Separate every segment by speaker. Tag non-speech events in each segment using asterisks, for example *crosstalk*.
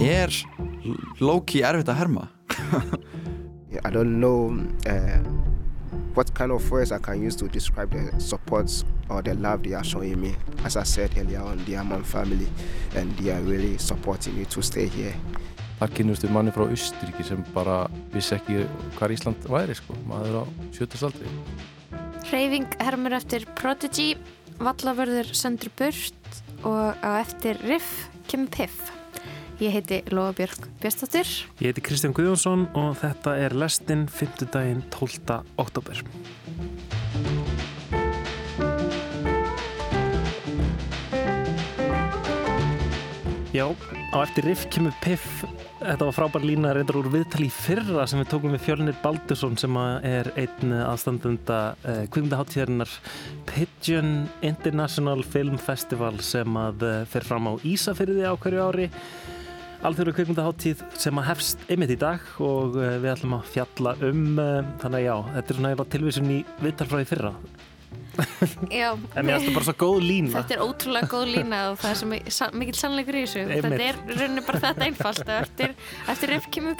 Speaker 1: Er Loki erfitt að herma? *laughs*
Speaker 2: I don't know uh, what kind of words I can use to describe the support or the love they are showing me. As I said earlier on, they are my family and they are really supporting me to stay here.
Speaker 3: Þar kynnustu manni frá Austuríki sem bara vissi ekki hvað Ísland væri sko, maður á sjötastaldri.
Speaker 4: Hreyfing hermur eftir Prodigy, Vallavörður sendur burt og á eftir Riff kemur Piff. Ég heiti Lóa Björg Björnstóttir.
Speaker 5: Ég heiti Kristján Guðjónsson og þetta er lestinn 5. daginn 12. oktober. Já, á eftir Riff kemur Piff Þetta var frábær lína reyndar úr viðtali í fyrra sem við tókum við Fjölnir Baldursson sem er einn aðstandunda uh, kvimdaháttíðarinnar Pigeon International Film Festival sem að uh, fer fram á Ísafyrði á hverju ári alþjóru kvikmyndaháttíð sem að hefst einmitt í dag og uh, við ætlum að fjalla um þannig að já, þetta er svona tilvísun í viðtalfræði fyrra. *laughs*
Speaker 4: Já,
Speaker 5: en ég ætla bara svo góð lína.
Speaker 4: Þetta er ótrúlega góð lína og það er svo mikil sannleikur í þessu. Þetta er rauninni bara þetta einfalt eftir, eftir Riff kemur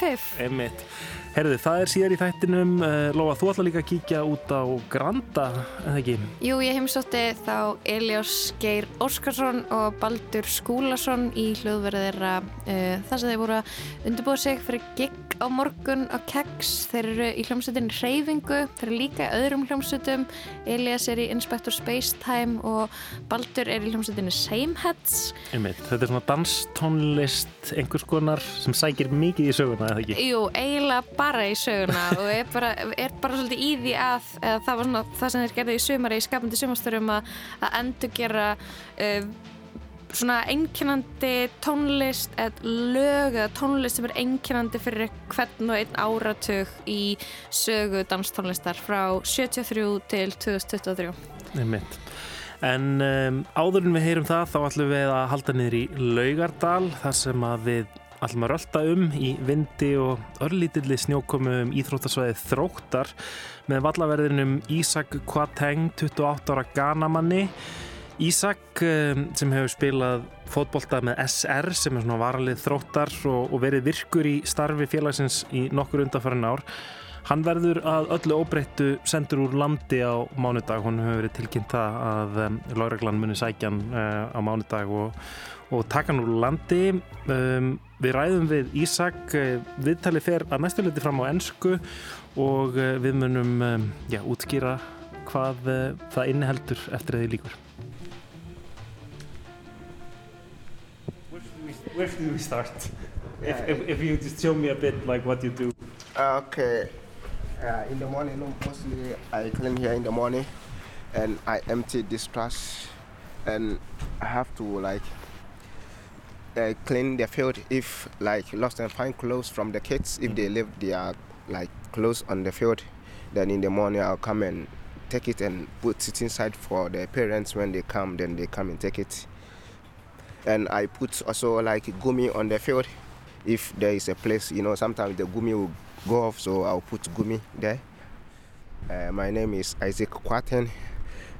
Speaker 5: Herðu, það er síðar í þættinum uh, Lóa, þú ætla líka að kíkja út á Granda, en það ekki?
Speaker 4: Jú, ég heimsótti þá Elias Geir Óskarsson og Baldur Skúlason í hljóðverðira uh, þar sem þeir voru að undirbúa sig fyrir gig á morgun á Keggs þeir eru í hljómsveitinni Hreyfingu þeir eru líka í öðrum hljómsveitum Elias er í Inspector Spacetime og Baldur er í hljómsveitinni Sameheads
Speaker 5: Einmitt. Þetta er svona danstónlist einhvers konar sem sækir mikið í söguna, eða ekki?
Speaker 4: Jú, eiginlega bara í söguna og er bara, er bara svolítið í því að, að það var svona það sem þeir gerði í sumari í skapandi sumastörum að, að endur gera uh, svona einkennandi tónlist eða lög eða tónlist sem er einkennandi fyrir hvern og einn áratug í sögu danstónlistar frá 73 til 2023
Speaker 5: Einmitt. En um, áður en við heyrum það þá ætlum við að halda niður í Laugardal þar sem að við ætlum að rölda um í vindi og örlítilli snjókomu um íþróttasvæðið þróttar með vallaverðinum Ísak Kvateng, 28 ára Ghanamanni. Ísak sem hefur spilað fótbolta með SR sem er svona varalið þróttar og, og verið virkur í starfi félagsins í nokkur undanfærin ár. Hann verður að öllu óbreyttu sendur úr landi á mánudag. Hún hefur verið tilkynnt það að um, Láreglann muni sækjan uh, á mánudag og, og taka hann úr landi. Um, við ræðum við Ísak. Uh, viðtali fer að næstuleiti fram á ennsku og uh, við munum um, já, útskýra hvað það inniheldur eftir þið líkur. Where do we start? *laughs* If, if, if you just show me a bit like what you do.
Speaker 2: Okay. Uh, in the morning, mostly I clean here in the morning and I empty this trash and I have to like uh, clean the field if like lost and find clothes from the kids if they leave their like clothes on the field then in the morning I'll come and take it and put it inside for the parents when they come then they come and take it and I put also like gumi on the field. If there is a place you know sometimes the gumi will go off so I'll put gumi there. Uh, my name is Isaac Kwaten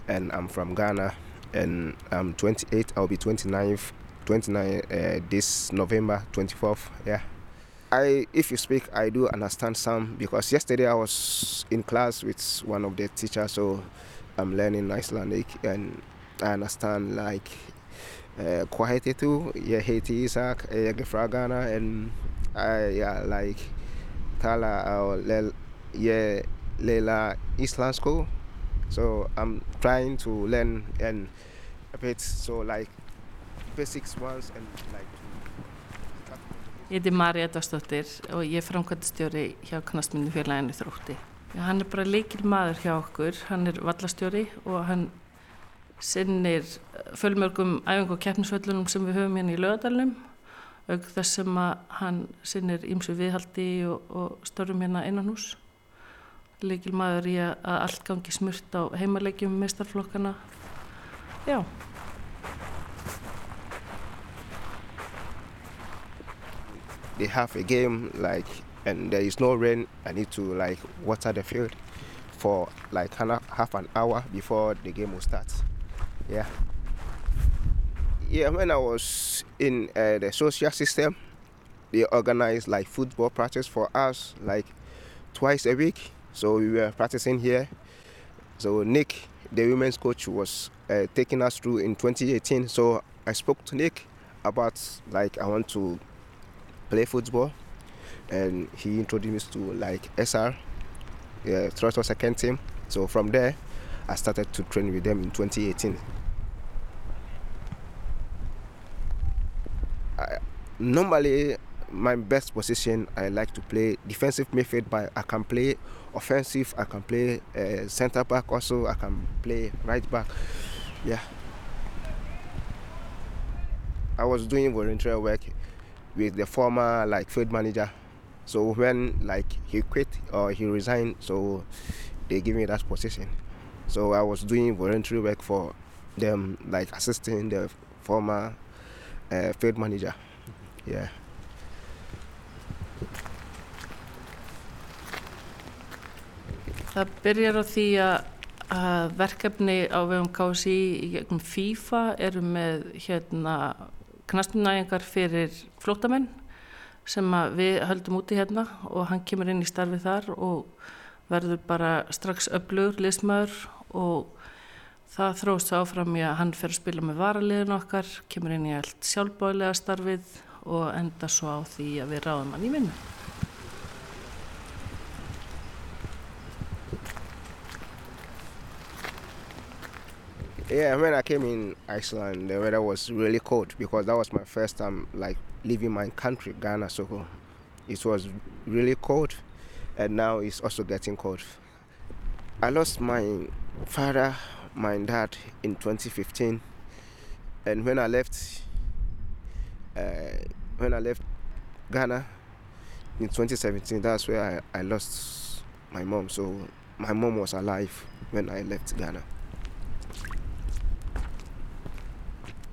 Speaker 2: and I'm from Ghana and I'm 28 I'll be 29 29 uh, this November 24th yeah. I if you speak I do understand some because yesterday I was in class with one of the teachers so I'm learning Icelandic and I understand like uh, Kwahetetu, yeah, Haiti Isaac, uh, Gefragana, and I yeah, like Tala or Lel, yeah, Lela Islam school. So I'm trying to learn and a bit so like basics ones and like
Speaker 6: Ég heiti Marja Dóstóttir og ég er framkvæmstjóri hjá Knastmyndu félaginu Þrótti. Hann er bara leikil maður hjá okkur, hann er vallastjóri og hann sinnir fölmörgum æfingu og keppnisvöllunum sem við höfum hérna í lögadalunum auk þess sem að hann sinnir ímsu viðhaldi og, og störfum hérna innan hús leikil maður í að allt gangi smurt á heimalegjum meistarflokkana já.
Speaker 2: They have a game like and there is no rain. I need to like water the field for like half an hour before the game will start yeah. Yeah, when I was in uh, the social system, they organized like football practice for us like twice a week. So we were practicing here. So Nick, the women's coach, was uh, taking us through in 2018. So I spoke to Nick about like I want to play football, and he introduced me to like SR, yeah, Toronto second team. So from there, I started to train with them in 2018. Normally, my best position I like to play defensive midfield, but I can play offensive. I can play uh, center back also. I can play right back. Yeah. I was doing voluntary work with the former like field manager. So when like he quit or he resigned, so they give me that position. So I was doing voluntary work for them, like assisting the former uh, field manager. Yeah.
Speaker 6: Það byrjar á því að, verkefni á vegum KSI í gegnum FIFA eru með hérna knastnægingar fyrir flótamenn sem við höldum úti hérna og hann kemur inn í starfið þar og verður bara strax öflugur liðsmaður og það þróst áfram í að hann fer að spila með varaliðin okkar, kemur inn í allt sjálfbáðlega starfið og enda svo á því að við ráðum hann í vinnu.
Speaker 2: Yeah, when I came in Iceland, the weather was really cold because that was my first time like leaving my country, Ghana. So it was really cold, and now it's also getting cold. I lost my father, my dad in 2015, and when I left, uh, when I left Ghana in 2017, that's where I, I lost my mom. So my mom was alive when I left Ghana.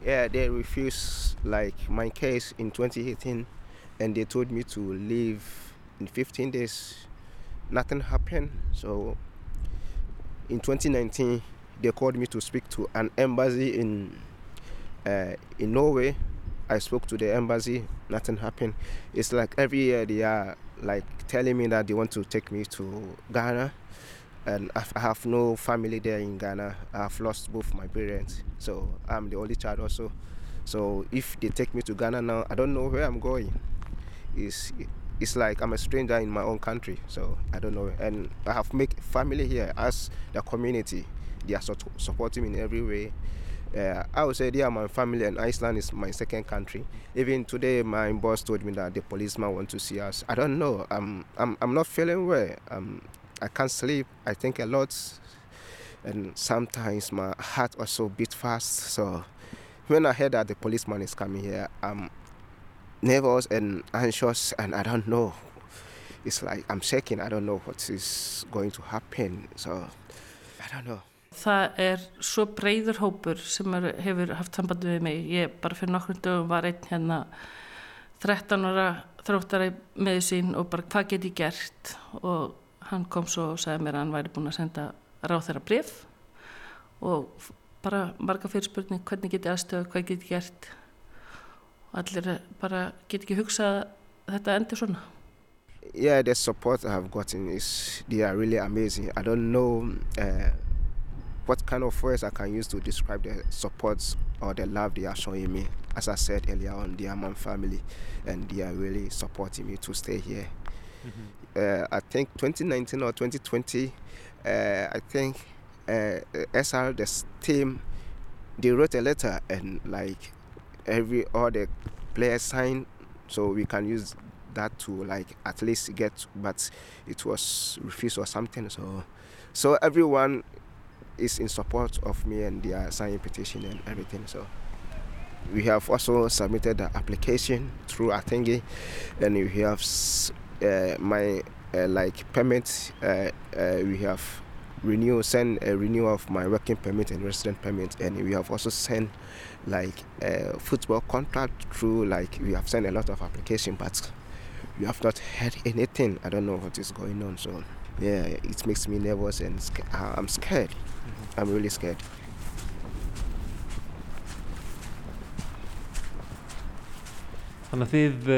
Speaker 2: yeah, they refused like my case in 2018, and they told me to leave in 15 days. Nothing happened. So in 2019, they called me to speak to an embassy in uh, in Norway. I spoke to the embassy. Nothing happened. It's like every year they are like telling me that they want to take me to Ghana and I have no family there in Ghana. I've lost both my parents, so I'm the only child also. So if they take me to Ghana now, I don't know where I'm going. It's it's like I'm a stranger in my own country, so I don't know. And I have make family here as the community. They are supporting me in every way. Uh, I would say yeah, my family, and Iceland is my second country. Even today, my boss told me that the policeman want to see us. I don't know. I'm I'm I'm not feeling well. Um, I can't sleep. I think a lot, and sometimes my heart also beat fast. So when I heard that the policeman is coming here, I'm nervous and anxious, and I don't know. It's like I'm shaking. I don't know what is going to happen. So I don't know.
Speaker 6: Það er svo breyður hópur sem er, hefur haft sambandi við mig. Ég bara fyrir nokkur dögum var einn hérna 13 ára þróttari með sín og bara hvað get ég gert og hann kom svo og sagði mér að hann væri búin að senda ráð þeirra bref og bara marga fyrirspurning hvernig get ég aðstöða, hvað get ég gert og allir bara get ekki hugsað þetta endur svona
Speaker 2: Yeah, the support I have gotten is they are really amazing. I don't know uh, what kind of words I can use to describe the support or the love they are showing me. As I said earlier on, they are my family and they are really supporting me to stay here. Mm-hmm. Uh, I think 2019 or 2020, uh, I think uh, SR, the team, they wrote a letter and like every all the players signed, so we can use that to like at least get, but it was refused or something. So, so everyone is in support of me and they are signing petition and everything. So. We have also submitted the application through Atengi, and we have uh, my uh, like permit uh, we have renew send a renewal of my working permit and resident permit and we have also sent like a football contract through like we have sent a lot of application but we have not heard anything i don't know what is going on so yeah it makes me nervous and i'm scared. I'm really scared
Speaker 5: Þannig að þið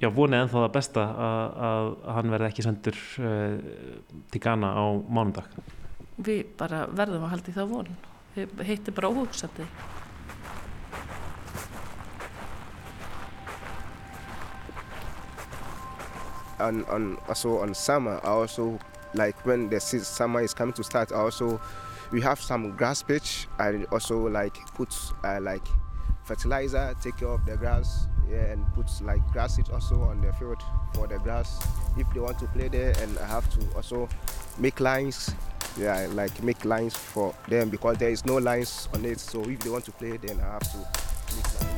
Speaker 5: já, vonið ennþá það besta að, að hann verði ekki sendur uh, til Ghana á mánundag
Speaker 6: Við bara verðum að halda í það von. Við heitum bara óhugsandi.
Speaker 2: On, on also on summer I also like when the summer is coming to start also we have some grass pitch. And also like put uh, like fertilizer take care of the grass yeah and put like grass seed also on the field for the grass. If they want to play there and I have to also make lines yeah like make lines for them because there is no lines on it. So if they want to play then I have to make lines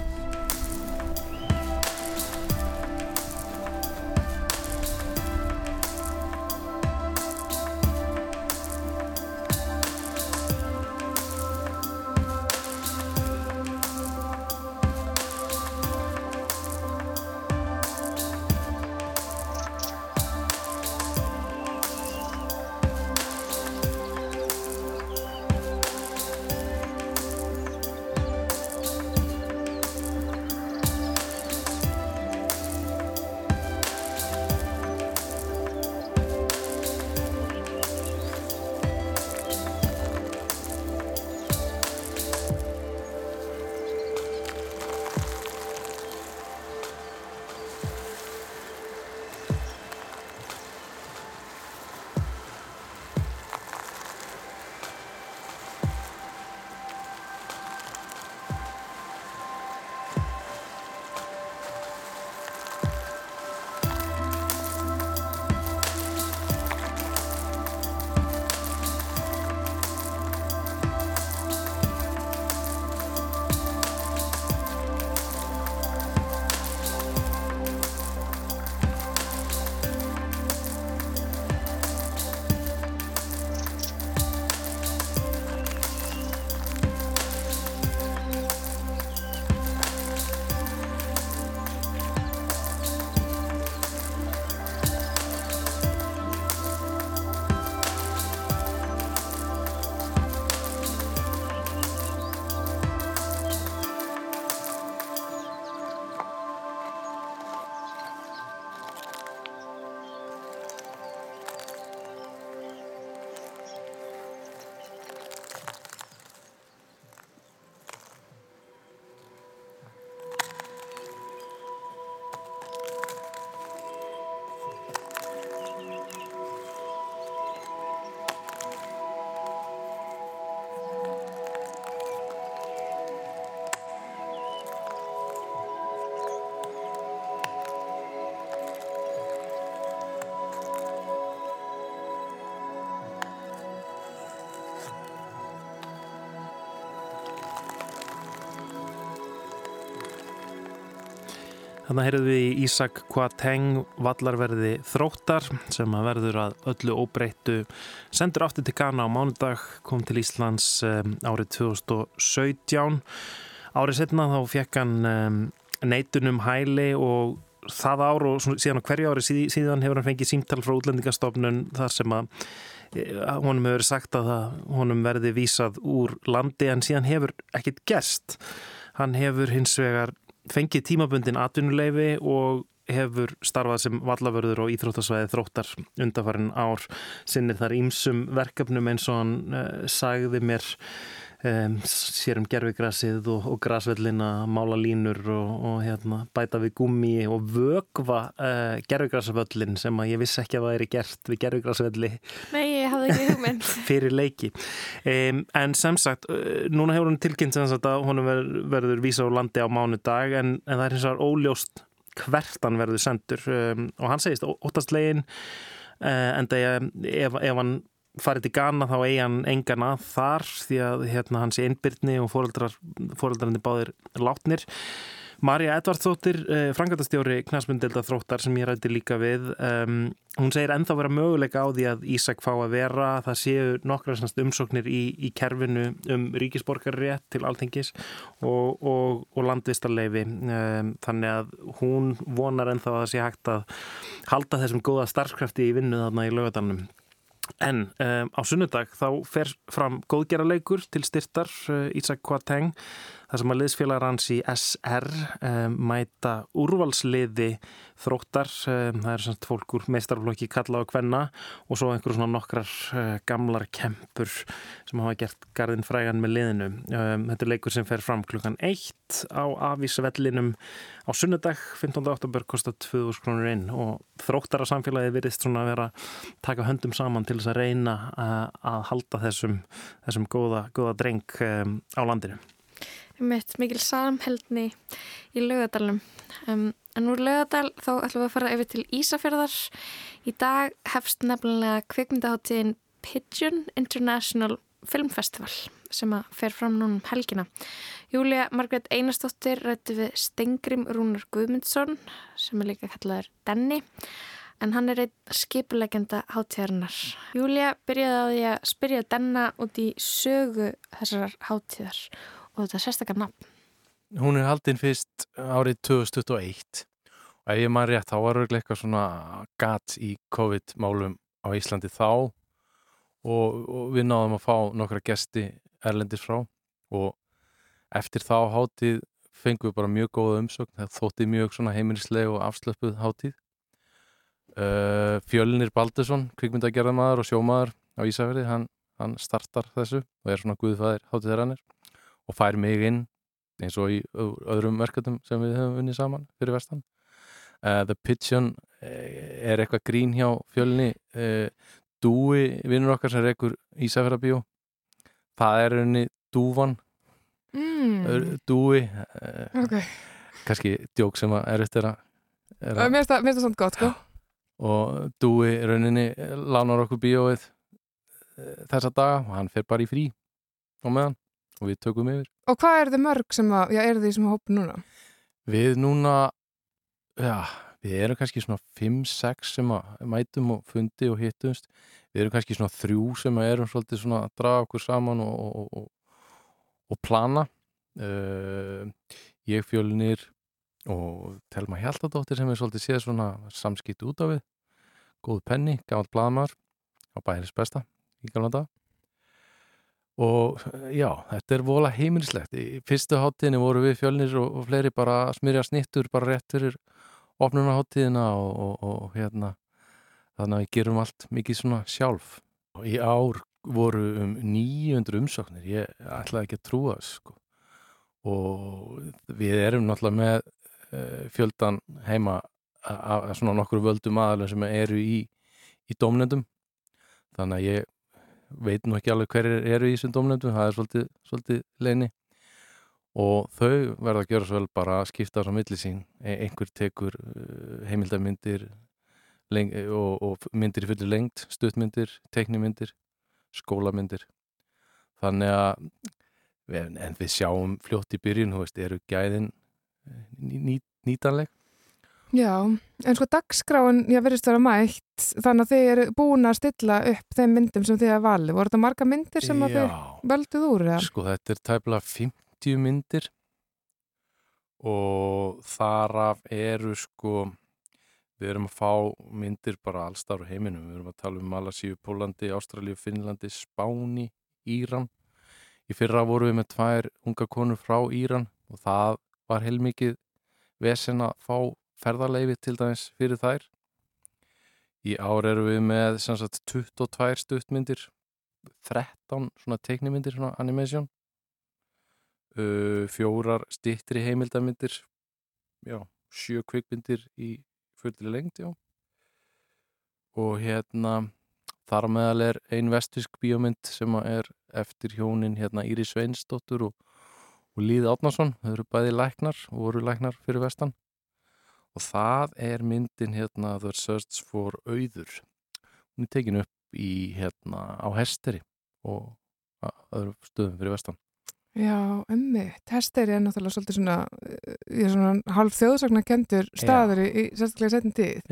Speaker 5: Þannig heyrðum við Ísak Kvateng vallarverði þróttar sem að verður að öllu óbreyttu sendur aftur til Ghana á mánudag, kom til Íslands um, árið 2017. Árið setna þá fekk hann um, neitunum hæli og það ár og síðan á hverju ári síðan hefur hann fengið símtal frá útlendingastofnun þar sem að honum hefur sagt að honum verði vísað úr landi en síðan hefur ekkit gerst. Hann hefur hins vegar fengið tímabundin atvinnuleifi og hefur starfað sem vallavörður og íþróttasvæði þróttar undarfærin ár sinnir þar ímsum verkefnum eins og hann uh, sagði mér um, sér um gerfigrassið og, og grasvellina, mála línur og, og hérna, bæta við gummi og vögva uh, gerfigrassvöllin sem að ég vissi ekki að það er gert við gerfigrassvelli
Speaker 4: Nei, ég hafði ekki hugmynd. *laughs*
Speaker 5: Fyrir leiki. Um, en sem sagt, uh, núna hefur hann tilkynnt sem sagt að honum ver, verður vísa á landi á mánudag en, en það er hins vegar óljóst hvert hann verður sendur. Um, og hann segist óttastlegin uh, en það ef, ef hann farið til Ghana þá eigi hann engan að þar því að hérna, hans er innbyrni og fóreldrarandi báðir látnir. Marja Edvardsdóttir, eh, frangatastjóri knasmundelda þróttar sem ég rætti líka við, um, hún segir ennþá vera möguleika á því að Ísak fá að vera, það séu nokkra umsóknir í, í kerfinu um ríkisborgarrétt til alþengis og, og, og landvistarleifi, um, þannig að hún vonar ennþá að það sé hægt að halda þessum góða starfskrafti í vinnu þarna í lögadalunum. En um, á sunnudag þá fer fram góðgerarleikur til styrtar uh, Ísak Kvarteng þar sem að liðsfélagar hans í SR um, mæta úrvalsliði þróttar, um, það er svona fólk úr meistarflokki kalla og kvenna og svo einhverjum svona nokkrar uh, gamlar kempur sem hafa gert garðin frægan með liðinu. Um, þetta er leikur sem fer fram klukkan 1 á afísvellinum á sunnudag, 15. oktober kostar 2000 krónur inn og þróttara samfélagi virðist svona að vera taka höndum saman til þess að reyna að, að halda þessum, þessum góða, góða dreng á landinu.
Speaker 4: Mitt mikil samheldni í laugadalum. Um, en úr laugadal þá ætlum við að fara yfir til Ísafjörðar. Í dag hefst nefnilega kvikmyndaháttíðin Pigeon International Film Festival sem að fer fram núna um helgina. Júlia Margret Einarstóttir rætti við Stengrim Rúnar Guðmundsson sem er líka kallaður Denni en hann er einn skipulegenda háttíðarinnar. Júlia byrjaði á því að spyrja Denna út í sögu þessar háttíðar og þetta er sérstakar nafn.
Speaker 3: Hún er haldinn fyrst árið 2021 og ef ég maður rétt þá var örglega eitthvað svona gat í COVID-málum á Íslandi þá. Og, og við náðum að fá nokkra gesti erlendis frá. Og eftir þá hátíð fengum við bara mjög góða umsögn. Það þótti mjög svona heimilisleg og afslöpuð hátíð. Uh, Fjölnir Baldursson, kvikmyndagerðamaður og sjómaður á Ísafjörði hann, hann startar þessu og er svona guðfæðir hátíðarannir og fær mig inn eins og í öðrum verkefnum sem við hefum unnið saman fyrir vestan uh, The Pigeon uh, er eitthvað grín hjá fjölni uh, Dúi, vinnur okkar sem reykur Ísafjörðabíó það er unni Dúvan
Speaker 7: mm.
Speaker 3: Dúi
Speaker 7: okay.
Speaker 3: kannski djók sem er eftir að
Speaker 7: Mér finnst það svona gott sko.
Speaker 3: og Dúi rauninni lánar okkur bíóið þessa daga og hann fer bara í frí á meðan og við tökum yfir.
Speaker 7: Og hvað er þið mörg sem að, já, er þið sem að hópa núna?
Speaker 3: Við núna, já, við erum kannski svona 5-6 sem að mætum og fundi og hittumst. Við erum kannski svona þrjú sem að erum svolítið svona að draga okkur saman og, og, og, og plana. Uh, ég fjölnir og Telma Hjaltadóttir sem er svolítið séð svona samskipt út af við. Góð penni, gammalt bladamar á bæris besta í gamla dag og já, þetta er vola heimilislegt. Í fyrstu háttíðinni voru við fjölnir og, og fleiri bara að smyrja snittur bara rétt fyrir opnunaháttíðina og, og, og hérna þannig að við gerum allt mikið svona sjálf. Í ár voru um 900 umsóknir. Ég ætlaði ekki að trúa þess sko. og við erum náttúrulega með uh, fjöldan heima að svona nokkur völdum aðalum sem eru í, í domnendum þannig að ég veit nú ekki alveg hverjir eru í þessum domnendum, það er svolítið, svolítið leini og þau verða að gera svo vel bara að skipta að milli sín, e einhver tekur heimildarmyndir og, og myndir í fulli lengt stuttmyndir, teknimyndir skólamyndir. Þannig að en við sjáum fljótt í byrjun, þú veist, eru gæðin ný, nýtanleg
Speaker 7: Já, en sko dagskráin ég verðist að vera mætt þannig að þið eru búin að stilla upp þeim myndum sem þið hafa valið. Voru þetta marga myndir sem þið völduð úr?
Speaker 3: Já, sko þetta er tæplega 50 myndir og þaraf eru sko við erum að fá myndir bara allstar á heiminum. Við erum að tala um Malasíu, Pólandi, Ástralíu, Finnlandi, Spáni, Íran. Í fyrra voru við með tvær unga konur frá Íran og það var heilmikið vesen að fá ferðarleifi til dæmis fyrir þær. Í ár eru við með sagt, 22 stuttmyndir, 13 svona teiknimyndir, svona animation, uh, fjórar stittri heimildarmyndir, já, sjö kvikmyndir í fullri lengt, já. Og hérna þar meðal er ein vestísk bíómynd sem er eftir hjónin hérna Íri Sveinsdóttur og, og Líð Átnarsson, þau eru bæði læknar og voru læknar fyrir vestan og það er myndin hérna The Search for Auður. Hún er tekin upp í hérna á Hesteri og öðrum stöðum fyrir vestan.
Speaker 7: Já, emmi, Hesteri er náttúrulega svolítið svona, eh, svona halv þjóðsakna kendur staður Já. í sérstaklega setjum tíð.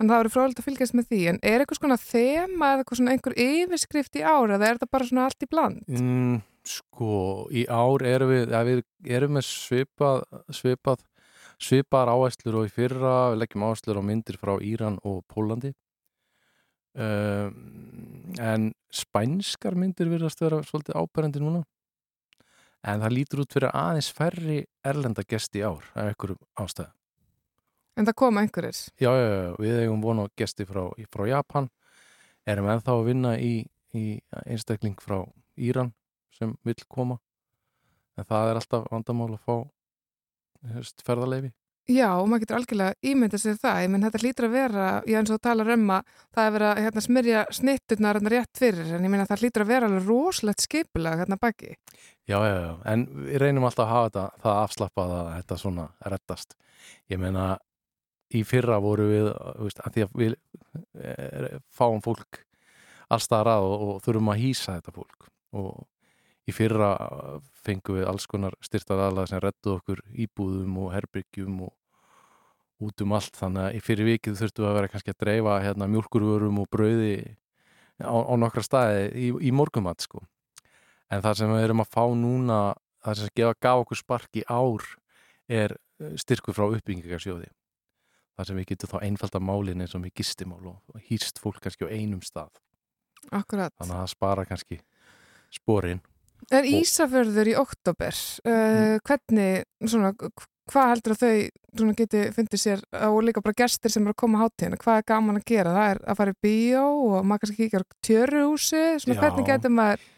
Speaker 7: Að það verður fróðilegt að fylgjast með því, en er eitthvað svona þema eða eitthvað svona einhver yfirskrift í ár eða er þetta bara svona allt í bland?
Speaker 3: Mm, sko, í ár erum við, ja, við erum með svipað, svipað svipar áæslur og í fyrra við leggjum áæslur á myndir frá Íran og Pólandi um, en spænskar myndir virðast vera svolítið áberendi núna en það lítur út fyrir aðeins færri erlenda gesti í ár af einhverjum ástæðum.
Speaker 7: En það koma einhverjir?
Speaker 3: Já, já, já, við eigum vonu gesti frá, frá Japan, erum ennþá að vinna í, í einstakling frá Íran sem vil koma, en það er alltaf vandamál að fá ferðarleifi.
Speaker 7: Já, og maður getur algjörlega ímyndið sér það, ég menn þetta hlýtur að vera, ég eins og talar um að það er verið að hérna, smyrja snitturnar hérna rétt fyrir, en ég menn að það hlýtur að vera alveg rosalegt skipilag hérna baki.
Speaker 3: Já, já, já, en við reynum alltaf að hafa þetta, það afslappað að þetta svona rettast. Ég menna, í fyrra voru við, veist, að því að við e, fáum fólk allstað að og, og þurfum að hýsa þetta fólk og í fyrra fengum við alls konar styrtað aðlað sem rettu okkur íbúðum og herbyggjum og út um allt þannig að í fyrir vikið þurftum við að vera kannski að dreifa hérna, mjölkurvörum og brauði á, á nokkra staði í, í morgumat sko. En það sem við erum að fá núna, það sem gefa gaf okkur spark í ár er eh, styrkur frá uppbyggingarsjóði. Það sem við getum þá einfalda málinn eins og með gistimál og hýrst fólk kannski á einum stað.
Speaker 7: Akkurat.
Speaker 3: Þannig að það spara kannski spórin.
Speaker 7: En Ísafjörður í oktober, uh, hvernig, svona, hvað heldur að þau geti fundið sér og líka bara gestir sem eru að koma á hátíðinu, hvað er gaman að gera? Það er að fara í bíó og maður kannski kíkja á tjörruhúsi, svona hvernig getur maður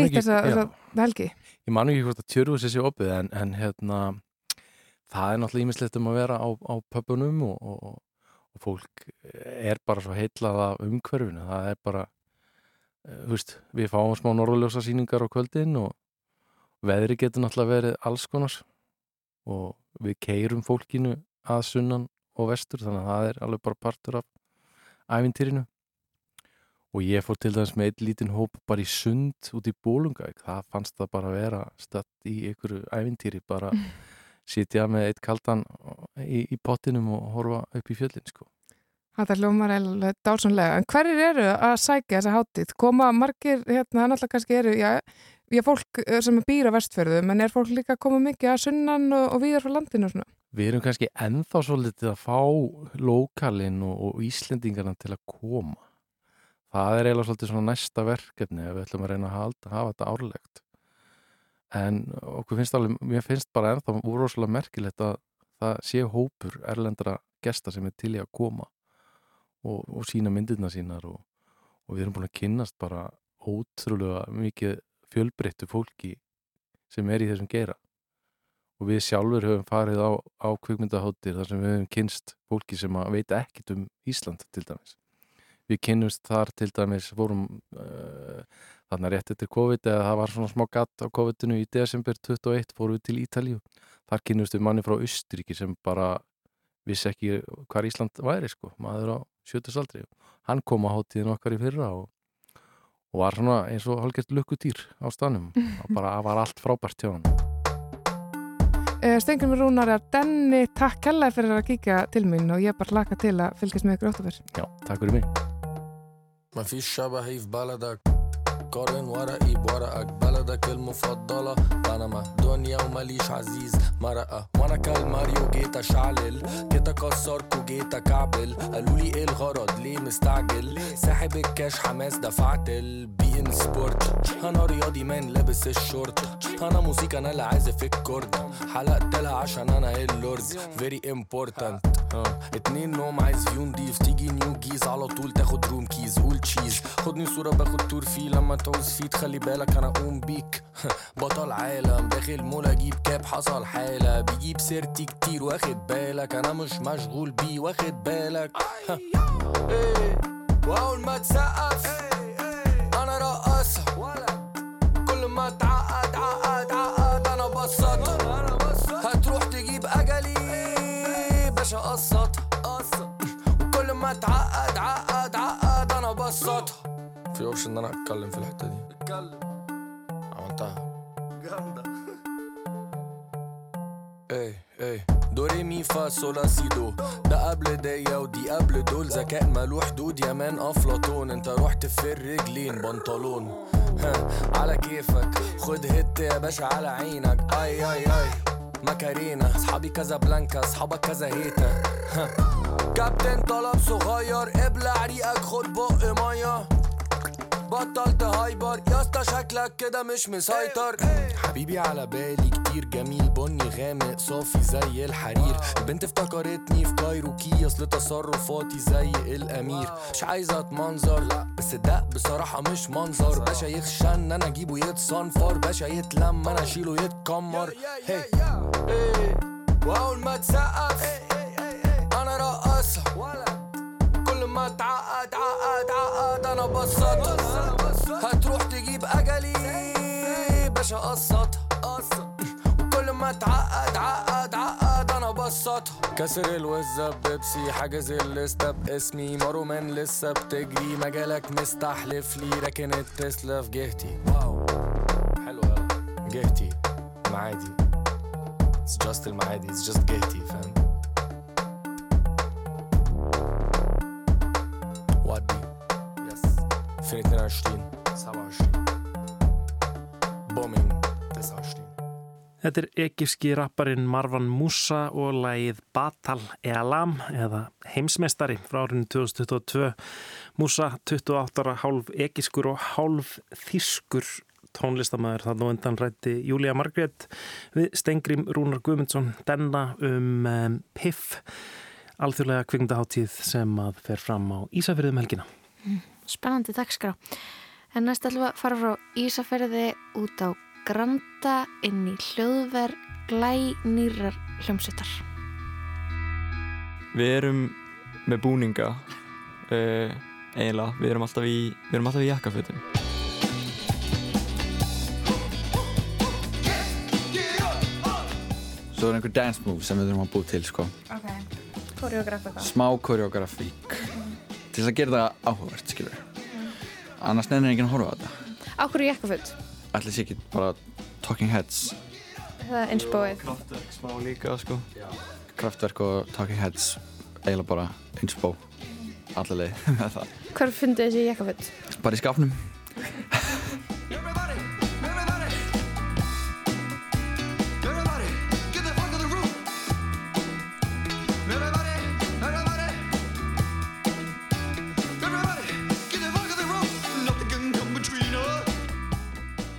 Speaker 7: nýtt þessa, þessa helgi?
Speaker 3: Ég man ekki hvort að tjörruhúsi sé opið en, en hérna, það er náttúrulega ímislegt um að vera á, á pöpunum og, og, og fólk er bara svo heitlað af umhverfinu, það er bara veist, við fáum smá norðljósa síningar á kvöldin og veðri getur náttúrulega verið alls konars og við keirum fólkinu að sunnan og vestur þannig að það er alveg bara partur af ævintýrinu. Og ég fór til dæmis með eitt lítinn hóp bara í sund út í bólungauk það fannst það bara að vera statt í einhverju ævintýri bara *laughs* sitja með eitt kaldan í, í pottinum og horfa upp í fjöllin sko
Speaker 7: Þetta hljómar eða dálsónlega. En hverjir eru að sækja þessa hátíð? Koma margir, hérna, að kannski eru, já, já, fólk eh, sem er býra vestfjörðu, menn er fólk líka að koma mikið að sunnan og, og viðar frá landinu og svona?
Speaker 3: Við erum kannski ennþá svolítið að fá lokalinn og, og Íslendingarna til að koma. Það er eiginlega svolítið svona næsta verkefni ef við ætlum að reyna að halda, hafa þetta árlegt. En okkur finnst alveg, mér finnst bara ennþá úrróslega merkilegt að það sé hópur erlendra gesta sem er til í að koma og, og sína myndirna sínar og, og við erum búin að kynnast bara ótrúlega mikið fjölbreyttu fólki sem er í þessum geira. Og við sjálfur höfum farið á, á kvikmyndaháttir þar sem við höfum kynst fólki sem veit ekkit um Ísland til dæmis. Við kynnumst þar til dæmis fórum uh, þarna rétt eftir COVID eða það var svona smá gatt á COVID-inu í desember 21 fórum við til Ítalíu. Þar kynnumst við manni frá Östuríki sem bara vissi ekki hvað Ísland væri sko, maður á sjötusaldri hann kom á hátíðin okkar í fyrra og, og var svona eins og hálfgett lukkutýr á stanum og *laughs* bara var allt frábært hjá hann
Speaker 7: eh, Stengur mér rúnar að Denni takk kella fyrir að kíkja til mín og ég bara laka til að fylgjast með ykkur óttafur
Speaker 3: Já, takk fyrir mig
Speaker 8: ما فيش شبه في بلدك قارن ورقي بورقك بلدك المفضلة بنما دنيا ومليش عزيز مرقة وأنا كالماريو جيت أشعلل. جيت اكسرك وجيت أكعبل. قالوا لي إيه الغرض؟ ليه مستعجل؟ ساحب الكاش حماس دفعت البي ان سبورت. أنا رياضي مان لابس الشورت. أنا موسيقى أنا اللي عازف الكورد. حلقت لها عشان أنا اللورد. فيري امبورتنت اتنين نوم عايز فيو نضيف تيجي نيو جيز على طول تاخد روم كيز قول تشيز خدني صورة باخد تور فيه لما تعوز فيه تخلي بالك أنا أقوم بيك. *laughs* بطل عالم داخل مول أجيب كاب حصل حالة بيجيب سيرتي كتير واخد بالك. أنا مش مشغول بيه واخد بالك. *laughs* إيه وأول ما تسقف أنا رقصها كل ما تعقد عقد عقد أنا بسطها هتروح تجيب أجلي؟ باشا قسطها وكل ما تعقد عقد عقد أنا بسطها في اوبشن إن أنا أتكلم في الحتة دي. اتكلم. عملتها. جامدة. إيه إيه دوري مي فا سولا سي دو ده قبل ديا ودي قبل دول ذكاء مالو حدود يا مان افلاطون انت رحت في الرجلين بنطلون. ها على كيفك. خد هت يا باشا على عينك. أي أي أي. ماكارينا أصحابي كذا بلانكا أصحابك كذا هيتا ها. كابتن طلب صغير ابلع ريقك خد بق مية. بطلت هايبر. يا اسطى شكلك كده مش مسيطر. حبيبي على بالي كتير جميل بني غامق صافي زي الحرير. البنت افتكرتني في كايروكي اصل تصرفاتي زي الامير. مش عايزه اتمنظر لا. بس ده بصراحة مش منظر. باشا يخشى ان أنا اجيبه يتصنفر. باشا يتلم أنا اشيله يتكمر. هي. واول ما تسقف أنا رقصها كل ما عقد أنا بسطها. هتروح تجيب اجلي. باشا قسطها وكل ما تعقد عقد عقد أنا بسطها. كسر الوزة بيبسي حاجز الليستة باسمي مارومان لسه بتجري. مجالك مستحلف لي. راكن التسلا في جهتي. واو. حلو جهتي. معادي. It's just المعادي. It's just جهتي فاهم؟ Feritler Aşlin, Savaş Bomin, Desaşlin
Speaker 5: Þetta er ekirski rapparinn Marvan Musa og lægið Batal Elam eða heimsmeistari frá árinu 2022. Musa, 28 ára, hálf ekiskur og hálf þískur tónlistamæður. Það nú endan rætti Júlia Margrét við Stengrim Rúnar Guðmundsson denna um eh, PIF, alþjóðlega kvikmyndaháttíð sem að fer fram á Ísafjörðum helgina. Mm.
Speaker 4: Spennandi dagskrá. En næst við að fara frá Ísafjörði út á Granda inn í hljóðver glænýrar hljómsveitar.
Speaker 1: Við erum með búninga uh, eiginlega, við erum alltaf í, við erum alltaf í jakkafötum. Svo er einhver dance move sem við þurfum að búið til sko.
Speaker 4: Ok. Koreograf eitthvað.
Speaker 1: Smá koreografík til þess að gera það áhugavert, skilur. Annars nefnir enginn að horfa á þetta.
Speaker 4: Áhverju jakkaföld?
Speaker 1: Ætli sé ekki bara Talking Heads.
Speaker 4: Það er einsbóið.
Speaker 1: Kraftverk smá líka sko. Kraftverk og Talking Heads eiginlega bara einsbó allir leið með *laughs* það.
Speaker 4: Hvar fundu þessi jakkaföld?
Speaker 1: Bara í skafnum. *laughs*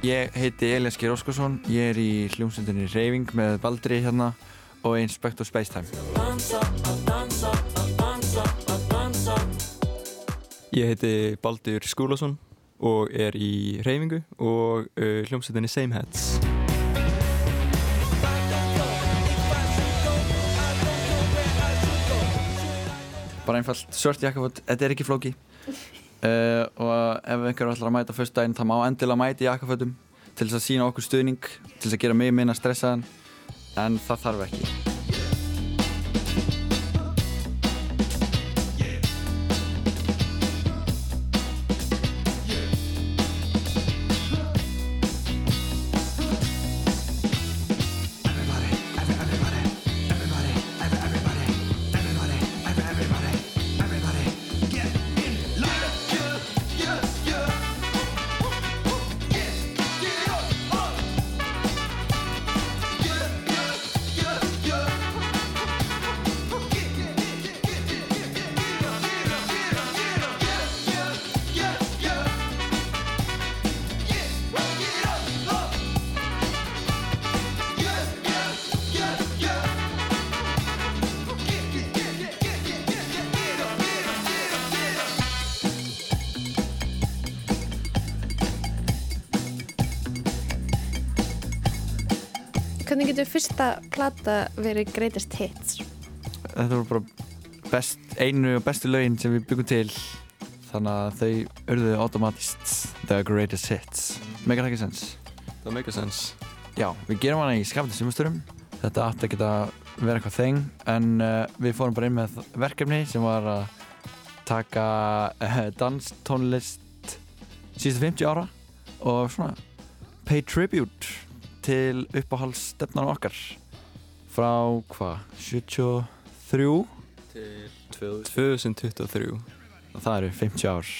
Speaker 1: Ég heiti Elias Geir Óskarsson, ég er í hljómsveitinni Reyfing með Baldri hérna og Inspector Spacetime.
Speaker 9: Ég heiti Baldur Skúlason og er í Reyfingu og uh, hljómsveitinni Same Heads.
Speaker 1: Bara einfalt, svört jakkaföld, þetta er ekki flóki. Uh, og ef einhver ætlar að mæta fyrst daginn, það má endilega mæta í jakkaföldum til þess að sína okkur stuðning, til þess að gera mig minna stressaðan, en það þarf ekki.
Speaker 4: Hvernig getur fyrsta plata verið greatest hits?
Speaker 1: Þetta voru bara best, einu og bestu lögin sem við byggum til, þannig að þau örðuðu automatist the greatest hits. Megar það ekki sens?
Speaker 9: Það make a sense.
Speaker 1: Já, við gerum hana í skapandi sumasturum. Þetta átti að geta vera eitthvað þeng, en uh, við fórum bara inn með verkefni sem var að taka uh, danstónlist síðustu 50 ára og svona pay tribute til uppáhaldsstefnan okkar. Frá hvað, 73
Speaker 9: Til 2023.
Speaker 1: og það eru 50 ár.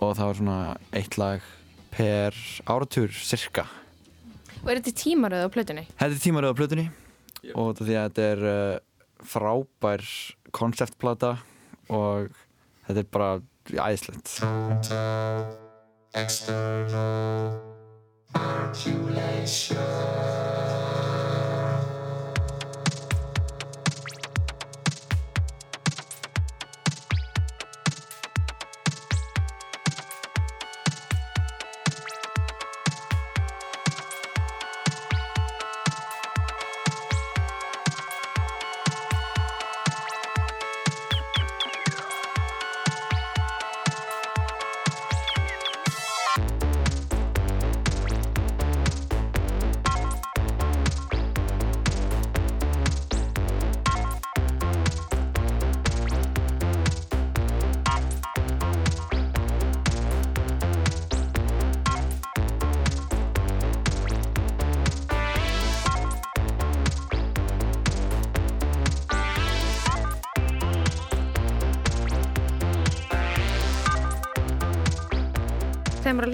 Speaker 1: Og það var svona eitt lag per áratur cirka.
Speaker 4: Og er þetta tímaröð á plötunni?
Speaker 1: Þetta er tímaröð á plötunni.
Speaker 9: Yep.
Speaker 1: og því að þetta er uh, frábær konceptplata og þetta er bara æðislegt.
Speaker 8: External
Speaker 4: Articulation.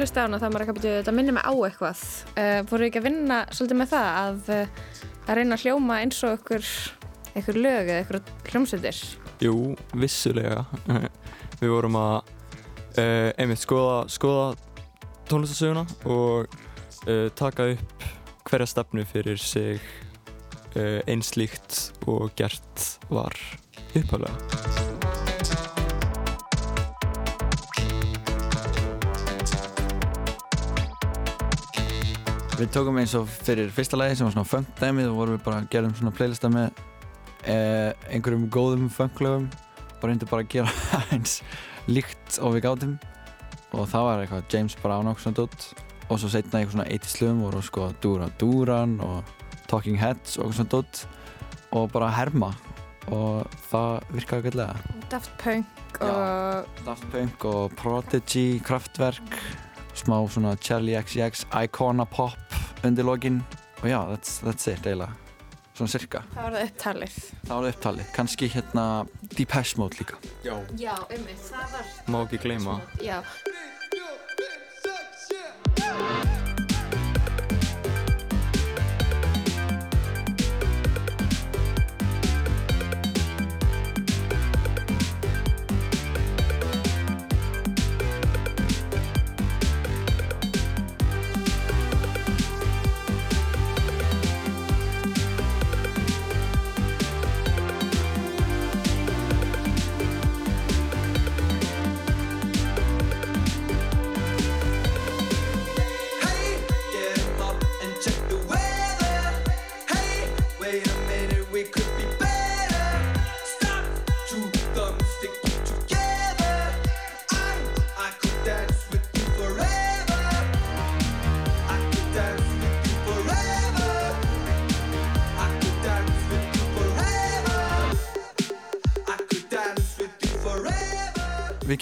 Speaker 4: Hlusta á hana þá er maður ekki að byrja þetta minnir mig á eitthvað uh, voru ekki að vinna svolítið með það að, uh, að reyna að hljóma eins og ykkur, ykkur lög eða ykkur hljómsveitir
Speaker 9: Jú, vissulega. *laughs* Við vorum að uh, einmitt skoða, skoða tónlistasöguna og taka upp hverja stefnu fyrir sig einslíkt og gert var upphaflega.
Speaker 1: Við tókum eins og fyrir fyrsta lagi sem var svona funk dæmið og vorum við bara að gera svona playlista með eh, einhverjum góðum funklögum. Og reyndum bara að gera *laughs* eins líkt og við gátum. Og það var eitthvað James Brown og svona dótt og svo setna eitthvað svona 80 slögum voru sko Dura Duran og Talking Heads og svona dótt og bara herma. Og það virkaði gætlega
Speaker 4: Daft Punk og
Speaker 1: Daft Punk og Prodigy, Kraftwerk smá svona Charlie XCX Icona Pop undir lokin og já, that's, that's it eiginlega. Svona cirka,
Speaker 4: það var það upptalið.
Speaker 1: Það var upptalið. Kannski hérna Depeche Mode líka.
Speaker 9: Já.
Speaker 4: Já, ummitt, það var
Speaker 9: Má ekki gleyma.
Speaker 4: Já,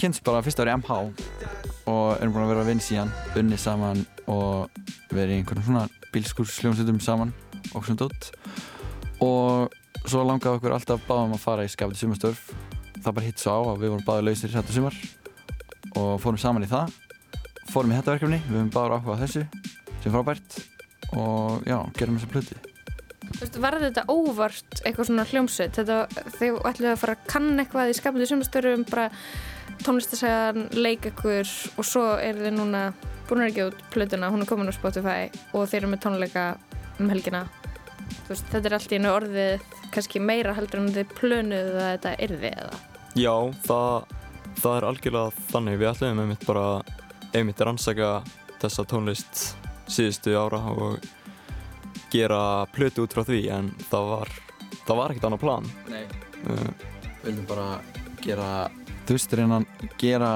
Speaker 1: kynst bara fyrst ári MH og erum búin að vera að vinna síðan unni saman og verið í einhvern svona bílskúrsljómsveitum saman og svona dótt og svo langaði okkur alltaf báðum að fara í skapti sumastörf það bara hitt svo á að við vorum báði lausir þetta sumar og fórum saman í það. Fórum í þetta verkefni, við höfum báður áhuga þessu sem frábært. Og já, gerum þessa plöti
Speaker 4: veist, var þetta óvart eitthvað svona hljómsveit? Þið ætluðu að fara að kanna eitthvað í skapandi sumastörum, bara tónlistasæðan, leik ykkur og svo er þið núna búin að gefa út plötuna, hún er komin á Spotify og þeir eru með tónleika um helgina. Veist, þetta er allt í einu orðið kannski meira heldur en þið plönuðu að þetta yrði eða?
Speaker 9: Já, það, það er algjörlega þannig. Við ætlum einmitt bara einmitt rannsaka þessa tónlist síðustu ára og gera plötu út frá því en það var, það var ekkert annað plan.
Speaker 1: Nei.
Speaker 9: Uh,
Speaker 1: Við viljum bara gera þú veist, reyna að gera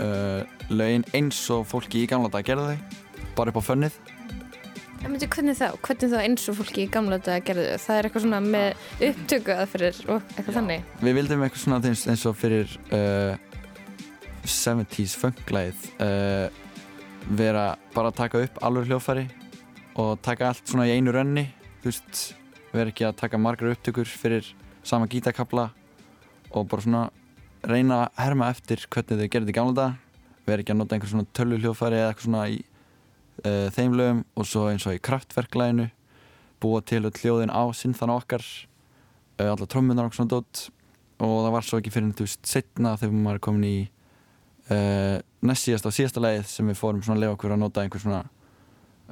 Speaker 1: uh, lögin eins og fólki í gamla dag gerði þau bara upp á fönnið
Speaker 4: En myndi, hvernig þá? Hvernig þá eins og fólki í gamla þetta gerðu? Það er eitthvað svona með upptöku aðferðir og eitthvað þannig?
Speaker 1: Við vildum eitthvað svona eins, eins og fyrir uh, 70s funklæð uh, vera bara að taka upp alveg hljófæri og taka allt svona í einu rönni þú veist, vera ekki að taka margar upptökur fyrir sama gítakabla og bara svona reyna að herma eftir hvernig þau gerði í gamla dag vera ekki að nota einhver svona tölvu hljófæri eða eitthvað svona í uh, þeim lögum og svo eins og í kraftverklæginu búa til öll hljóðin á sinnþan okkar uh, alla trommunar og svona dót. Og það var svo ekki fyrir þú veist setna þegar maður er komin í uh, næst síðast á síðasta leið sem við fórum svona að lefa okkur að nota einhver svona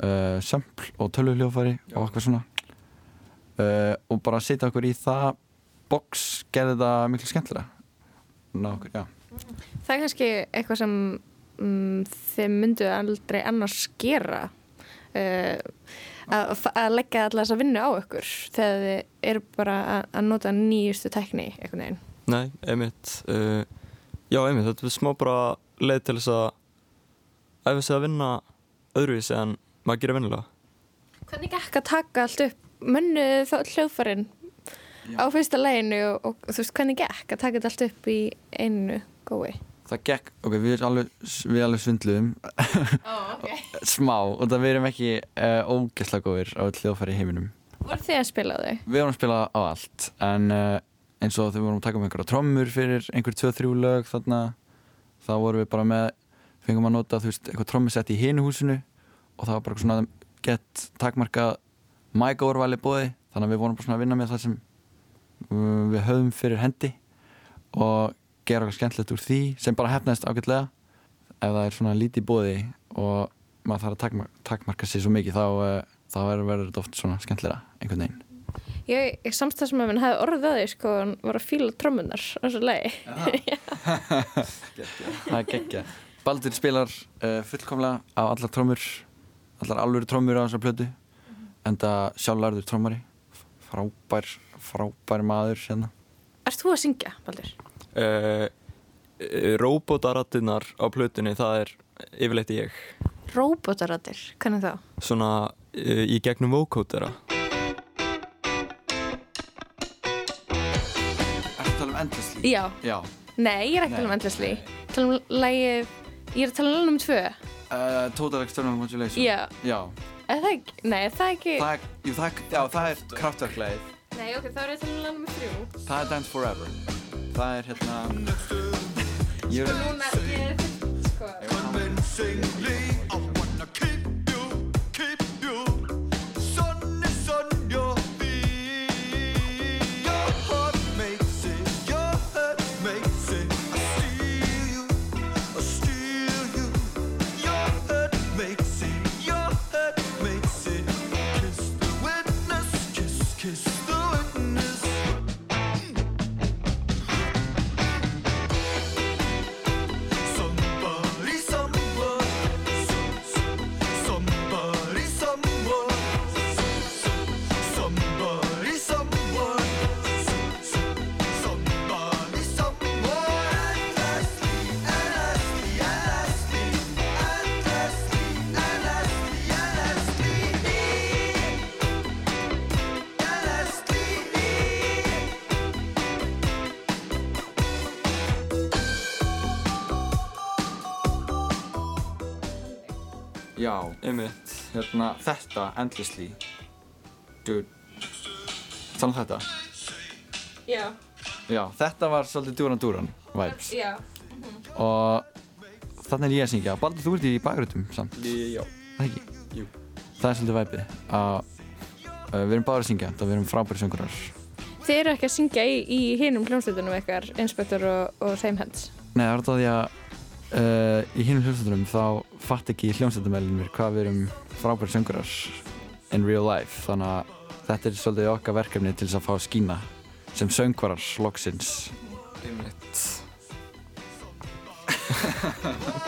Speaker 1: uh, sömpl og tölvuhljófari og eitthvað svona. Uh, og bara setja okkur í það box gerði það miklu skemmtilega Ná okkur, já.
Speaker 4: Það er kannski eitthvað sem mm, þið myndu aldrei annars gera. Uh, að, að leggja allar þess að vinna á ykkur þegar þið eru bara að, að nota nýjustu tekni einhvern veginn.
Speaker 9: Nei, einmitt. Uh, Já, einmitt, þetta er smá bara leið til þess að æfa sig að vinna öðruvísi en maður gerir vinnilega
Speaker 4: Hvernig gekk að taka allt upp mönnuðu þá hljóðfærin á fyrsta leginu og, og þú veist hvernig gekk að taka þetta allt upp í einu gói?
Speaker 1: Það gekk, ok, við erum alveg, við alveg svindluðum
Speaker 4: Oh, okay. *laughs*
Speaker 1: smá og það við erum ekki uh, ógeðslega góðir á hljóðfæri heiminum
Speaker 4: Voru þið að spila þau?
Speaker 1: Við vorum að spila á allt en uh, eins og við vorum að taka um einhverja trommur fyrir einhver 2-3 lög þarna þá vorum við bara með fengum að nota þú veist eitthvað trommusett í hinu húsinu og það var bara svona gett takmarka mægórvali bóði þannig að við vorum bara svona að vinna með það sem uh, við höfum fyrir hendi og gera eitthvað skemmtilegt úr því sem bara hefnaðist ágætlega. Ef það er svona lítið bóði og maður þarf að takmarka, takmarka sér svo mikið þá, uh, þá verður þetta oft svona skemmtilega einhvern veginn.
Speaker 4: Ég, ég samstæðsmöfinn hefði orðið að því sko hann var að fíla trommunar á þessu lagi. *laughs*
Speaker 1: það er geggja Baldur spilar uh, fullkomlega á allar trommur allar alvöru trommur á þessar plötu enda sjálflærður trommari frábær, frábær maður hérna.
Speaker 4: Ert þú að syngja, Baldur?
Speaker 9: uh, Róbótarattinnar á plötunni, það er yfirleitt ég
Speaker 4: Róbótarættir, hvernig þá?
Speaker 9: Svona uh, í gegnum vókótera
Speaker 1: Ertu að tala um Endlessly?
Speaker 4: Já.
Speaker 1: Já.
Speaker 4: Nei, ég er ekki að tala um Endlessly. Tala um ég er að tala um tvö.
Speaker 1: Uh, Total External Modulation
Speaker 4: Já.
Speaker 1: Já.
Speaker 4: Er það ekki? Nei, er það ekki...
Speaker 1: Það er, jú, það er, já, það er kraftverkleið
Speaker 4: Nei, ok, þá er ég að tala um þrjú.
Speaker 1: Það er Dance Forever Það er hérna Ég er
Speaker 4: Núna, ég er fyrst, sko.
Speaker 10: Kiss
Speaker 1: Hérna, þetta, Endlessly Dude Þannig þetta
Speaker 4: Já.
Speaker 1: Já, þetta var svolítið Duran Duran vibes
Speaker 4: Já.
Speaker 1: Og þannig er ég að syngja Baldur, þú ert í bakgröndum samt
Speaker 9: Já
Speaker 1: Það ekki?
Speaker 9: Jú.
Speaker 1: Það er svolítið væpið að uh, við erum bara að syngja og við erum frábæri söngurar
Speaker 4: Þið eru ekki að syngja í, í hinum hljómsveitunum ykkar, Inspector og, og þeim hens.
Speaker 1: Nei, það er þetta því að uh, í hinum hljómsveitunum þá fatt ekki hljómsveitumælinir hvað við erum frábæri söngurar in real life. Þannig að þetta er svolítið okkar verkefni til þess að fá að skína sem söngvarar loksins.
Speaker 9: Einmitt *laughs*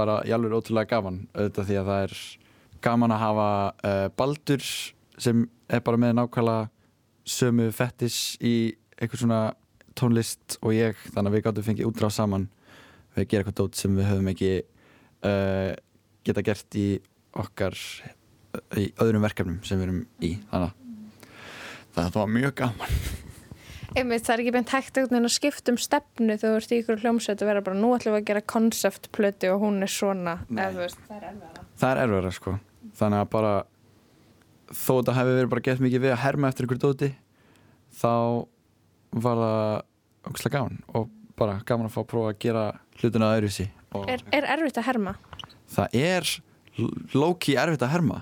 Speaker 1: bara alveg ótrúlega gaman auðvitað því að það er gaman að hafa uh, Baldur sem er bara með nákvæmlega sömu fettis í eitthvað svona tónlist og ég þannig að við gáttum fengið útráð saman. Við gera eitthvað dót sem við höfum ekki uh, geta gert í okkar í öðrum verkefnum sem við erum í þannig að þetta var mjög gaman
Speaker 4: Einmitt, það er ekki beint hægt að skipta um stefnu þegar þú ert í ykkur hljómsveit að vera bara nú ætlum við að gera konceptplötu og hún er svona veist, það er erfiðara.
Speaker 1: það er erfara sko þannig að bara þó þetta hefði verið bara gett mikið við að herma eftir einhverju dóti þá var það ógslag gaman og bara gaman að fá að prófa að gera hlutina öðruvísi og
Speaker 4: Er, er erfitt að herma?
Speaker 1: það er low-key erfitt að herma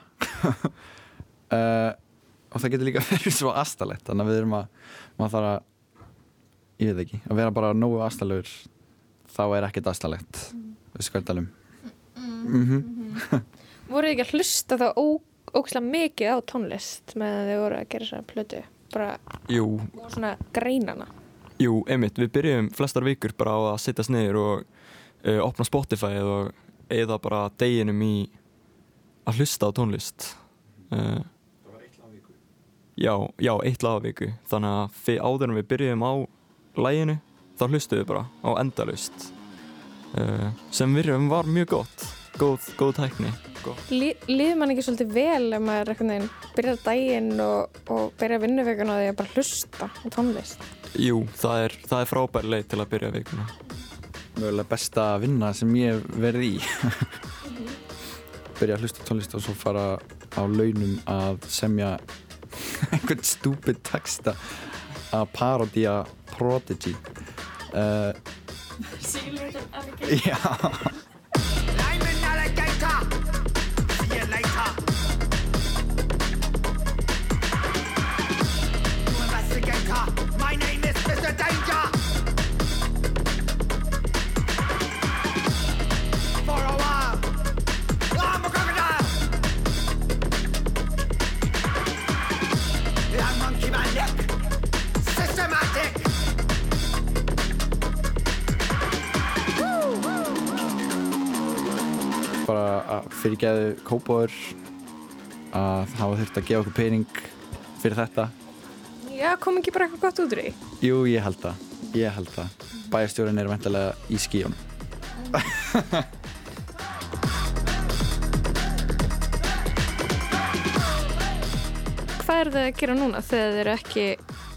Speaker 1: uh, *laughs* og það getur líka *laughs* verið svo astalegt þannig að við erum að maður þarf að, ég veit ekki að vera bara nógu astalegur þá er ekkert astalegt við skvöldalum mm -hmm.
Speaker 4: Voruð þið ekki að hlusta þá ó, ókslega mikið á tónlist með að þið voru að gera þessar plötu? Bara
Speaker 9: Jú,
Speaker 4: og svona greinana.
Speaker 9: jú, einmitt, við byrjum flestar vikur bara á að sittast niður og uh, opna Spotify og eða bara deginum í að hlusta á tónlist. Uh, Já, já, eitt lag á viku. Þannig að fyrir áður en við byrjum á læginu, þá hlustuðum við bara á endalust uh, sem virðum var mjög gott. Góð, góð tækni.
Speaker 4: Lí, líður mann ekki svolítið vel ef maður byrjar daginn og, og byrjar vinnuveikun og því að bara hlusta á tónlist?
Speaker 9: Jú, það er, það er frábær leið til að byrja vikuna.
Speaker 1: Mögulega besta vinna sem ég hef verið í. *laughs* Byrja að hlusta tónlist og svo fara á launum að semja *laughs* einhvern stúpid texta að parodía Prodigy uh, Já.
Speaker 10: My name is Mr. Danger.
Speaker 1: Bara að fyrirgeðu kópáður að hafa þurft að gefa okkur pening fyrir þetta
Speaker 4: Já, kom ekki bara eitthvað gott út úr því?
Speaker 1: Jú, ég held það, ég held það Bæjarstjórinn er vantilega í skíunum *laughs*
Speaker 4: Hvað er það að gera núna þegar þið eru ekki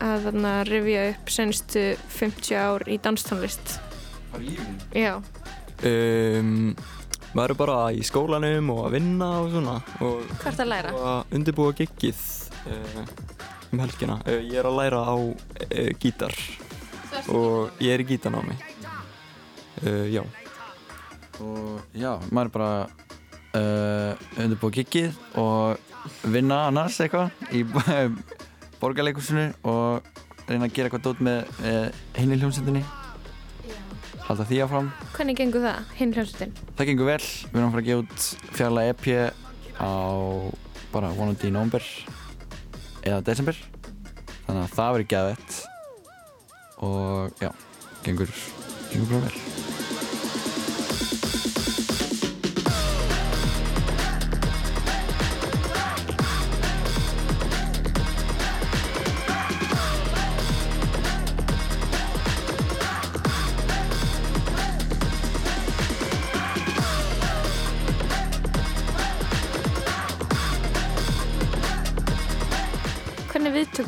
Speaker 4: að þarna rifja upp senstu 50 ár í danstónlist?
Speaker 1: Bara lífin?
Speaker 4: Já.
Speaker 9: um, maður er bara í skólanum og að vinna og svona og
Speaker 4: Hvað ert að læra?
Speaker 9: að undirbúa giggið uh, um helgina. Uh, ég er að læra á uh, gítar. Og ég er í gítarnámi. Uh, já.
Speaker 1: Og já, maður er bara uh, undirbúið giggið og vinna annars eitthvað í *laughs* borgarleikusinu og reyna að gera eitthvað dót með uh, hinni hljómsendinni halda því áfram.
Speaker 4: Hvernig gengur það, hinn hljómsveitin?
Speaker 1: það gengur vel, við erum að fara að gefa út fjarlæg EP á bara vonandi í nómber eða desember. Þannig að það verður geðvett og já, gengur gengur bara vel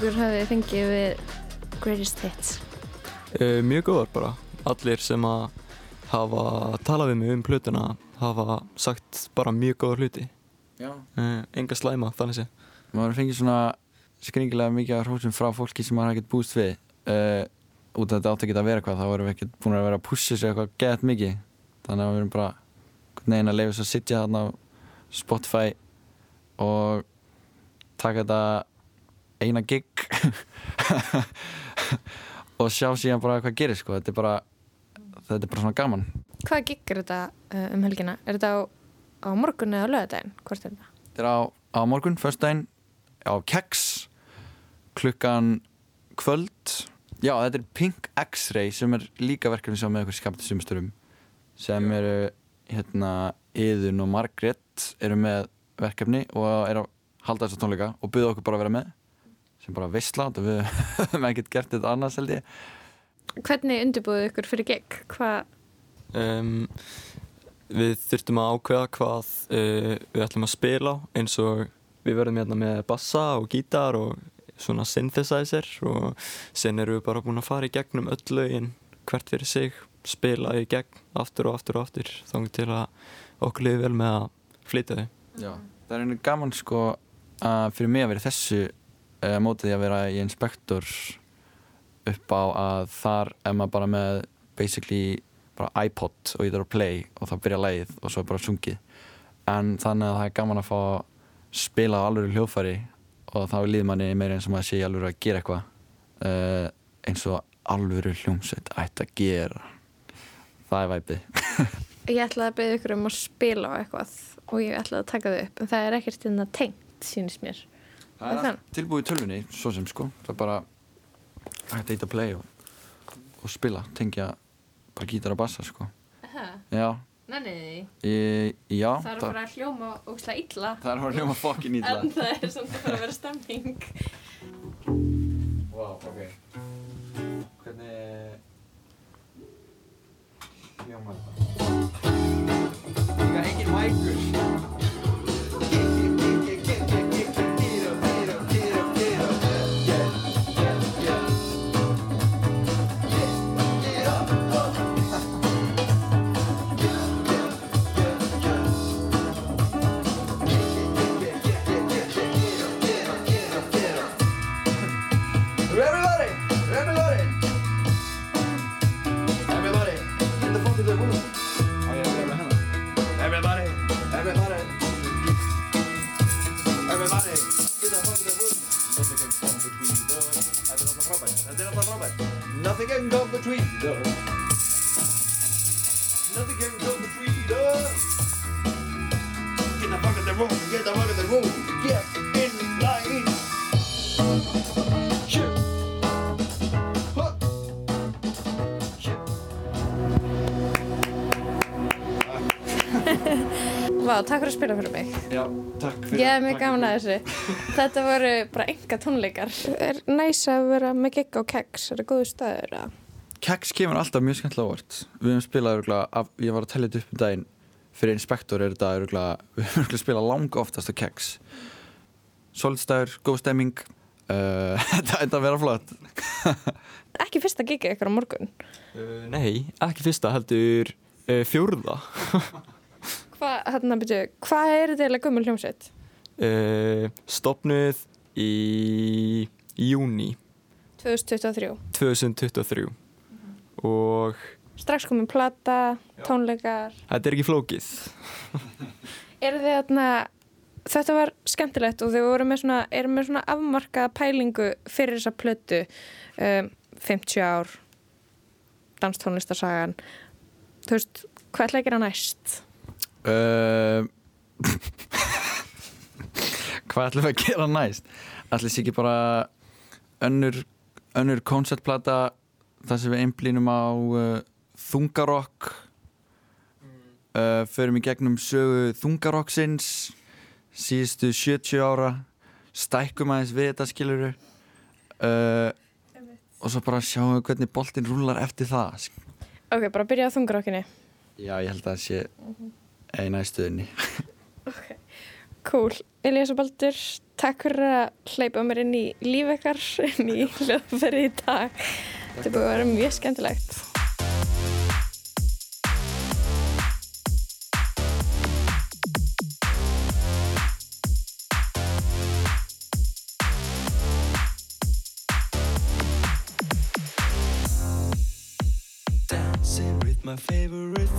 Speaker 4: Viðtökur hafið þið fengið við Greatest Hits?
Speaker 9: uh, mjög góðar bara. Allir sem að hafa talað við mig um plötuna hafa sagt bara mjög góðar hluti.
Speaker 1: Já.
Speaker 9: uh, enga slæma þannig sé.
Speaker 1: Maður fengið svona skringilega mikið hrósum frá fólki sem maður har ekkert búist við. Uh, út af þetta átt ekki að vera eitthvað þá erum við ekkert búin að vera að pusha sig eitthvað gett mikið. Þannig að við erum bara veginn að leifa þess að sitja þarna á Spotify og taka þetta eina gig *laughs* og sjá síðan bara hvað gerir sko. þetta er bara þetta er bara svona gaman
Speaker 4: Hvaða gig er þetta uh, um helgina? Er þetta á, á morgun eða á lögadaginn? Hvort er þetta?
Speaker 1: Þetta er á, á morgun, föstudaginn á Keks klukkan kvöld Já, þetta er Pink X-Ray sem er líka verkefni sem með okkur skapti sumustörum sem eru hérna Iðun og Margrét eru með verkefni og eru að halda þessa tónleika og byggja okkur bara að vera með sem bara veistla og við *laughs* höfum ekkert gert þetta annars held ég
Speaker 4: Hvernig undirbúðu ykkur fyrir gig? Hvað?
Speaker 9: um, við þurftum að ákveða hvað uh, við ætlum að spila eins og við verðum hérna með bassa og gítar og svona synthesizer og sen erum við bara búin að fara í gegnum öll lögin hvert fyrir sig spila í gegn aftur og aftur og aftur þá til að okkur liði vel með að flytja þau
Speaker 1: Já. Það er einu gaman sko að fyrir mig að vera þessu uh, mótið því að vera í inspektor upp á að þar er maður bara með basically bara iPod og ég þarf að play og þá byrja lagið og svo er bara sungið. En þannig að það er gaman að fá spila á alveg hljóðfæri og þá líður manni meira eins og maður sé alveg að gera eitthvað uh, eins og alveg hljómsveit ætti að gera. Það er væpið. *laughs*
Speaker 4: Ég ætlaði að beða ykkur um að spila á eitthvað og ég ætlaði að taka þau upp en það er ekkert inn að tengt, sínist mér
Speaker 1: Það er allt tilbúið í tölvunni, svo sem sko. Það er bara hægt að íta play og, og spila, tengja bara gítar og bassa sko. Já,
Speaker 4: nei,
Speaker 1: ég, já
Speaker 4: það er bara að hljóma ógslag illa.
Speaker 1: Það er bara hljóma fokkin ítla *laughs*
Speaker 4: en það er samt að fara að vera stemning
Speaker 1: Wow, ok us. Nothing can come between us. Get the fuck to the room! Get the fuck to the room! Get in line! Shit! Huh. Shit!
Speaker 4: Vá, takk fyrir að spila fyrir mig
Speaker 1: Já, takk fyrir
Speaker 4: Ég hef mjög gaman að þessu Þetta voru bara enga tónleikar Er næs að vera með gigg á keks Er það góðu staður að
Speaker 1: Keks kemur alltaf mjög skemmtilega óvart. Við höfum spilað örgulega, af, ég var að tellja þetta upp um daginn. Fyrir inspektor er þetta örgulega *laughs* Við höfum örgulega spilað langa oftast á keks Solstæður, góð stemming. Uh, *laughs* Þetta enda að vera flott. *laughs*
Speaker 4: Ekki fyrsta giggið ykkur á morgun?
Speaker 9: Uh, nei, ekki fyrsta, heldur uh, fjórða.
Speaker 4: Hvað, hérna byrju, hvað er þetta eiginlega gummul hljómsveit?
Speaker 9: Uh, stopnuð í júni
Speaker 4: 2023
Speaker 9: 2023 og
Speaker 4: Strax komin plata, tónleikar
Speaker 9: þetta er ekki flókið. *laughs*
Speaker 4: Er þið þarna Þetta var skemmtilegt og þau voru með svona, eru með svona afmarkaða pælingu fyrir þessa plötu um, 50 ár danstónlistarsagan Þú veist, hvað ætla að næst?
Speaker 1: uh, *laughs* Hvað ætlum við að gera næst? Ætlum við ekki bara önnur, önnur koncertplata þar sem við einblínum á uh, þungarokk. Uh, förum í gegnum sögu þungarokksins síðustu 70 ára. Stækkum aðeins við þetta skiluru uh, og svo bara sjáum við hvernig boltinn rúlar eftir það
Speaker 4: Ok, bara byrja á þungarokkinni.
Speaker 1: Já, ég held að það sé eina í stöðinni *laughs*
Speaker 4: Cool. Elias og Baldur, takk fyrir að hleypa mér inn í líf ykkar, *laughs* inn í hljóðferði í dag. Þetta er búið að vera mjög skemmtilegt.
Speaker 10: Dancing with my favorite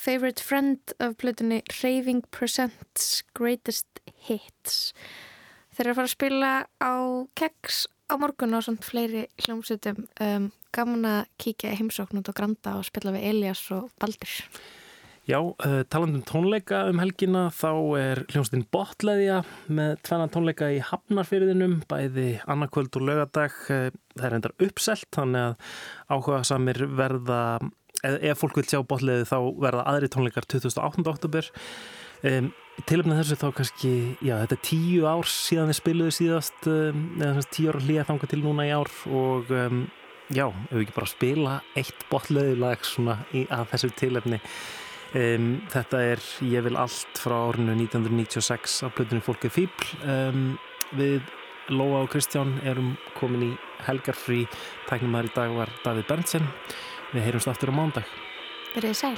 Speaker 4: Favorite Friend af plötunni Raving Presents Greatest Hits. Þeir eru að fara að spila á keks á morgun og svona fleiri hljómsutum. Um, gaman að kíkja heimsókn út á Granda og spila við Elias og Baldur.
Speaker 5: Já, uh, talandum tónleika um helgina þá er hljómsdinn Botleðja með tvenna tónleika í Hafnarfyrðinum bæði annarkvöld og lögadag uh, það er endar uppselt þannig að áhuga samir verða ef, fólk vil sjá Botleði þá verða aðri tónleikar 28. oktober um, tilöfnið þessu þá kannski já, þetta er tíu ár síðan við spiluðu síðast um, eða tíu ára hlýja þanga til núna í ár og um, já, ef við ekki bara spila eitt Botleði lag svona í, að þessu tilöfni þetta er Ég vil allt frá árinu 1996 af plötunni Fólkið Fíbl um, Við Lóa og Kristján erum komin í helgarfrí. Tæknum þar í dag var Davíð Berntsen Við heyrumst aftur á mándag
Speaker 4: Verðið sæl.